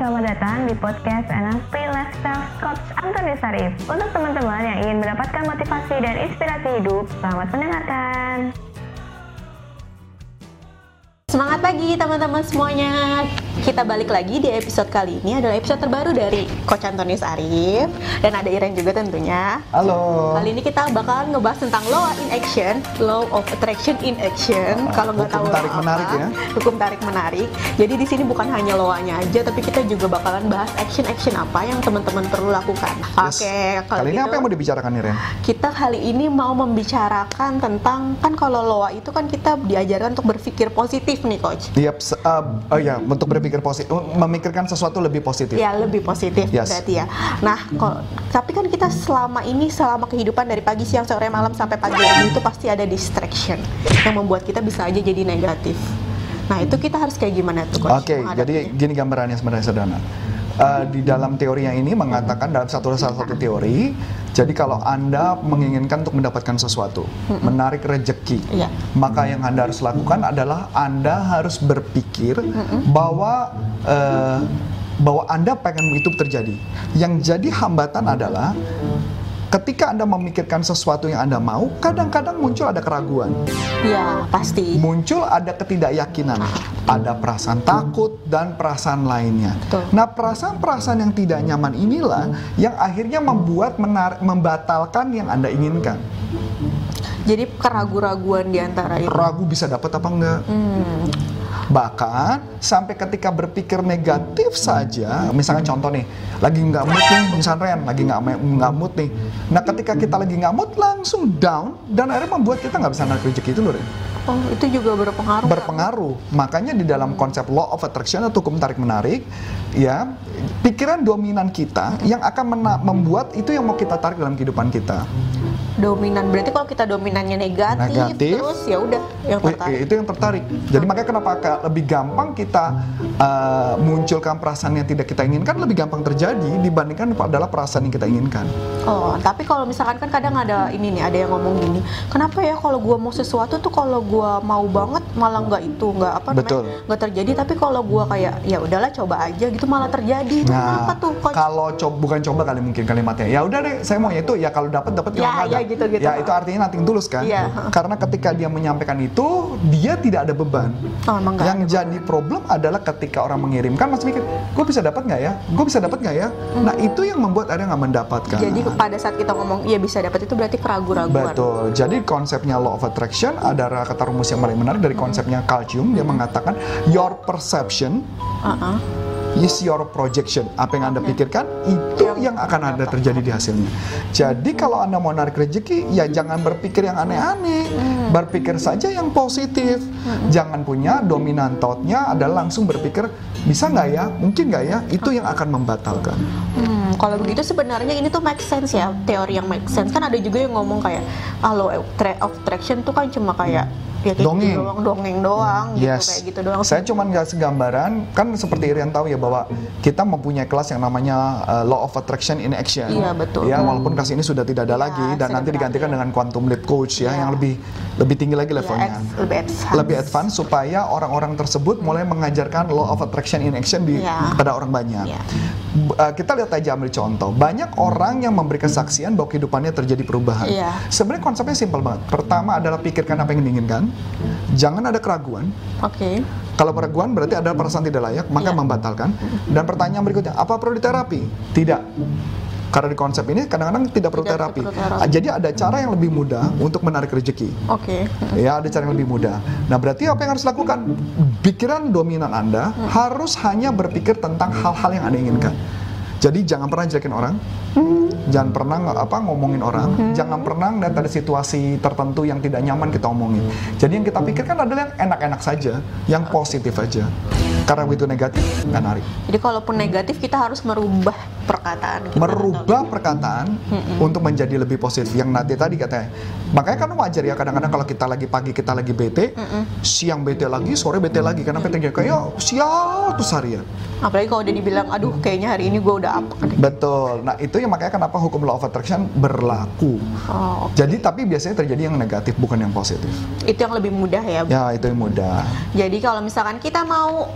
selamat datang di podcast NLP Lifestyle Coach Antoni Sarif. Untuk teman-teman yang ingin mendapatkan motivasi dan inspirasi hidup, selamat mendengarkan. Semangat pagi teman-teman semuanya. Kita balik lagi di episode kali ini adalah episode terbaru dari Coach Antonius Arif dan ada Iren juga tentunya. Halo. Kali ini kita bakalan ngebahas tentang law in action, law of attraction in action. Oh, Kalau nggak tahu tarik apa, menarik ya. Hukum tarik menarik. Jadi di sini bukan hanya law-nya aja, tapi kita juga bakalan bahas action-action apa yang teman-teman perlu lakukan. Yes. Oke, kalau Kali ini gitu, apa yang mau dibicarakan nih Ren? kita kali ini mau membicarakan tentang kan kalau loa itu kan kita diajarkan untuk berpikir positif nih coach. Yep, se- uh, oh ya, untuk berpikir positif, memikirkan sesuatu lebih positif. Ya lebih positif Yes. berarti ya. Nah, kok tapi kan kita selama ini selama kehidupan dari pagi siang sore malam sampai pagi lagi itu pasti ada distraction yang membuat kita bisa aja jadi negatif. Nah itu kita harus kayak gimana tuh coach? Oke, jadi gini gambarannya sebenarnya sederhana. Uh, di dalam teori yang ini mengatakan dalam satu salah satu teori, jadi kalau anda menginginkan untuk mendapatkan sesuatu, menarik rejeki, Iya. maka yang anda harus lakukan adalah anda harus berpikir bahwa uh, bahwa anda pengen itu terjadi. Yang jadi hambatan adalah ketika anda memikirkan sesuatu yang anda mau, kadang-kadang muncul ada keraguan ya pasti. muncul ada ketidakyakinan, ada perasaan takut dan perasaan lainnya. Betul. Nah, perasaan-perasaan yang tidak nyaman inilah yang akhirnya membuat menar- membatalkan yang Anda inginkan. Jadi keraguan-raguan di antara itu. Ragu bisa dapat apa enggak? Hmm, Bahkan sampai ketika berpikir negatif saja, misalkan contoh nih, lagi nggak mood nih, misalnya Ren, lagi nggak nggak mood nih. Nah, ketika kita lagi nggak mood, langsung down dan akhirnya membuat kita nggak bisa narik rezeki itu loh, Ren. Oh itu juga berpengaruh. nggak? berpengaruh. Makanya di dalam konsep law of attraction atau hukum tarik menarik, ya pikiran dominan kita yang akan membuat itu yang mau kita tarik dalam kehidupan kita. Dominan berarti kalau kita dominannya negatif, Negatif. terus ya udah yang tertarik. Itu yang tertarik. Jadi makanya kenapa lebih gampang kita uh, munculkan perasaan yang tidak kita inginkan lebih gampang terjadi dibandingkan adalah perasaan yang kita inginkan. Oh, tapi kalau misalkan kan kadang ada ini nih, ada yang ngomong gini, kenapa ya kalau gua mau sesuatu tuh kalau gua mau banget malah nggak itu, nggak apa Betul. namanya, nggak terjadi. Tapi kalau gua kayak ya udahlah coba aja gitu malah terjadi. Itu kenapa tuh? Nah, kalau coba bukan coba kali mungkin kalimatnya. Ya udah deh, saya mau itu ya kalau dapat dapat Ya, ya. Gitu-gitu. Ya itu artinya nothing tulus kan? Iya. Karena ketika dia menyampaikan itu, dia tidak ada beban. Oh, emang Yang ada jadi problem adalah ketika orang mengirimkan masih mikir, gue bisa dapat nggak ya? Gue bisa dapat nggak ya? Nah itu yang membuat ada nggak mendapatkan. Hmm. Jadi pada saat kita ngomong iya bisa dapat itu berarti keraguan-raguan. Betul. Jadi konsepnya law of attraction ada kata rumus yang paling menarik dari konsepnya Jung. Dia mengatakan your perception Uh-uh. Is your projection. Apa yang Anda pikirkan itu yang akan ada terjadi di hasilnya. Jadi kalau Anda mau narik rezeki, ya jangan berpikir yang aneh-aneh. Berpikir saja yang positif. Jangan punya dominan thought-nya adalah langsung berpikir bisa nggak ya, mungkin nggak ya. Itu yang akan membatalkan. Hmm, kalau begitu sebenarnya ini tuh make sense ya, teori yang make sense. Kan ada juga yang ngomong kayak, ah law of attraction tuh kan cuma kayak ya kayak Dongeng. gitu doang, dongeng doang gitu Yes. kayak gitu doang. Saya cuma ngasih gambaran, kan seperti Irian tahu ya bahwa kita mempunyai kelas yang namanya uh, Law of Attraction in Action. Iya, betul. Ya, walaupun kelas ini sudah tidak ada Iya, lagi dan nanti digantikan berakhir. dengan Quantum Leap Coach ya, Iya. yang lebih lebih tinggi lagi Ya, levelnya. adv- lebih advance. Lebih advance supaya orang-orang tersebut mulai mengajarkan Law of Attraction in Action di Iya. kepada orang banyak. Iya. Uh, kita lihat aja ambil contoh. Banyak orang yang memberi kesaksian bahwa kehidupannya terjadi perubahan. Iya. Sebenarnya konsepnya simpel banget. Pertama adalah pikirkan apa yang diinginkan. Jangan ada keraguan. Oke. Kalau keraguan berarti ada perasaan tidak layak, maka Iya. membatalkan. Dan pertanyaan berikutnya, apa perlu diterapi? Tidak. Karena di konsep ini kadang-kadang tidak perlu Tidak terapi. perlu terapi. Jadi ada cara yang lebih mudah untuk menarik rezeki. Oke. Ya, ada cara yang lebih mudah. Nah, berarti apa yang harus dilakukan? Pikiran dominan Anda Hmm. harus hanya berpikir tentang hal-hal yang Anda inginkan. Jadi jangan pernah jelekin orang, jangan pernah apa ngomongin orang, jangan pernah ngeliat ada situasi tertentu yang tidak nyaman kita omongin. Jadi yang kita pikirkan adalah yang enak-enak saja, yang positif aja. Karena itu negatif, nggak narik. Jadi kalaupun negatif kita harus merubah perkataan kita. Merubah perkataan untuk menjadi lebih positif. Yang nanti tadi katanya, makanya kan wajar ya kadang-kadang kalau kita lagi pagi kita lagi bete, siang bete lagi, sore bete lagi. Karena bete kayak sial tuh harian. Apalagi kalau udah dibilang, aduh kayaknya hari ini gue udah apa. Betul. Nah itu yang makanya kenapa hukum law of attraction berlaku. Oh, oke. Jadi tapi biasanya terjadi yang negatif bukan yang positif. itu yang lebih mudah ya. Ya itu yang mudah. Jadi kalau misalkan kita mau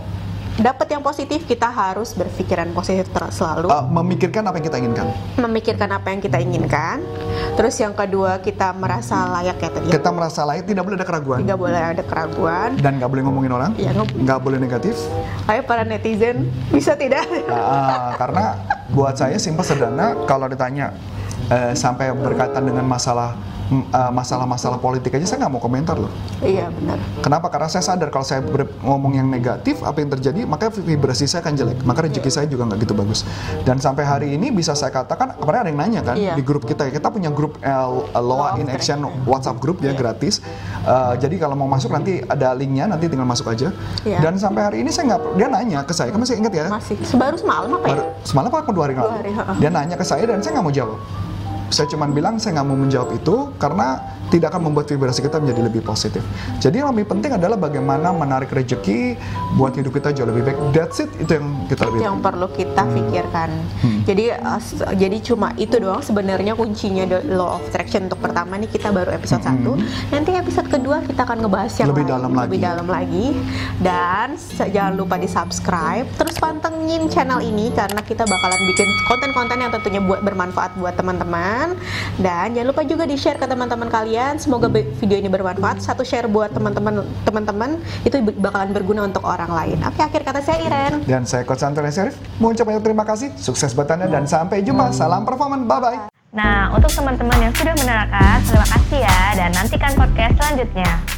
dapat yang positif kita harus berpikiran positif selalu Uh, memikirkan apa yang kita inginkan. memikirkan apa yang kita inginkan terus yang kedua kita merasa layak ya tadi. Kita merasa layak, tidak boleh ada keraguan. tidak boleh ada keraguan Dan nggak boleh ngomongin orang. Ya, Nggak boleh negatif. ayo para netizen bisa tidak Ah, karena buat saya simpel sederhana kalau ditanya eh, sampai berkaitan dengan masalah masalah-masalah politik aja saya nggak mau komentar loh. iya benar Kenapa? Karena saya sadar kalau saya ngomong yang negatif, apa yang terjadi, maka vibrasi saya akan jelek, maka rezeki saya juga nggak gitu bagus. Dan sampai hari ini bisa saya katakan, kemarin ada yang nanya kan Iya. di grup kita, kita punya grup eh, Loa in Action. WhatsApp grup ya Iya. gratis. Eh, jadi kalau mau masuk nanti ada linknya, nanti tinggal masuk aja. Iya. Dan sampai hari ini saya nggak, dia nanya ke saya, kamu masih ingat ya? masih sebaru semalam apa ya Baru- semalam apa dua hari Dua lalu? ha. Dia nanya ke saya dan saya nggak mau jawab. Saya cuma bilang saya nggak mau menjawab itu karena tidak akan membuat vibrasi kita menjadi lebih positif. Jadi yang lebih penting adalah bagaimana menarik rezeki buat hidup kita jauh lebih baik. That's it, itu yang kita lebih itu yang perlu kita pikirkan. Jadi uh, jadi cuma itu doang sebenarnya kuncinya the law of attraction untuk pertama nih kita baru episode 1. Nanti episode kedua kita akan ngebahas yang Lebih lain, dalam lebih lagi. dalam lagi. Dan jangan lupa di-subscribe, terus pantengin channel ini karena kita bakalan bikin konten-konten yang tentunya buat bermanfaat buat teman-teman. Dan jangan lupa juga di-share ke teman-teman kalian. Semoga be- video ini bermanfaat. Satu share buat teman-teman teman-teman itu bakalan berguna untuk orang lain. Oke, akhir kata saya Iren. Dan saya Coach Antoni Serif, mau ucapkan terima kasih, sukses buat Anda dan sampai jumpa. Salam performan, bye-bye. Nah, untuk teman-teman yang sudah menerangkan, terima kasih ya dan nantikan podcast selanjutnya.